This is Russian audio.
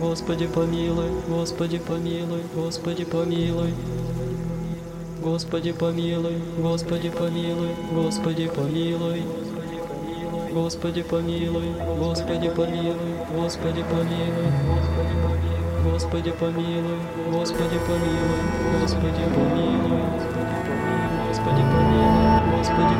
Господи помилуй, Господи помилуй, Господи помилуй. Господи помилуй, Господи помилуй, Господи помилуй. Господи помилуй, Господи помилуй, Господи помилуй. Господи помилуй, Господи помилуй, Господи помилуй. Господи помилуй, Господи помилуй, Господи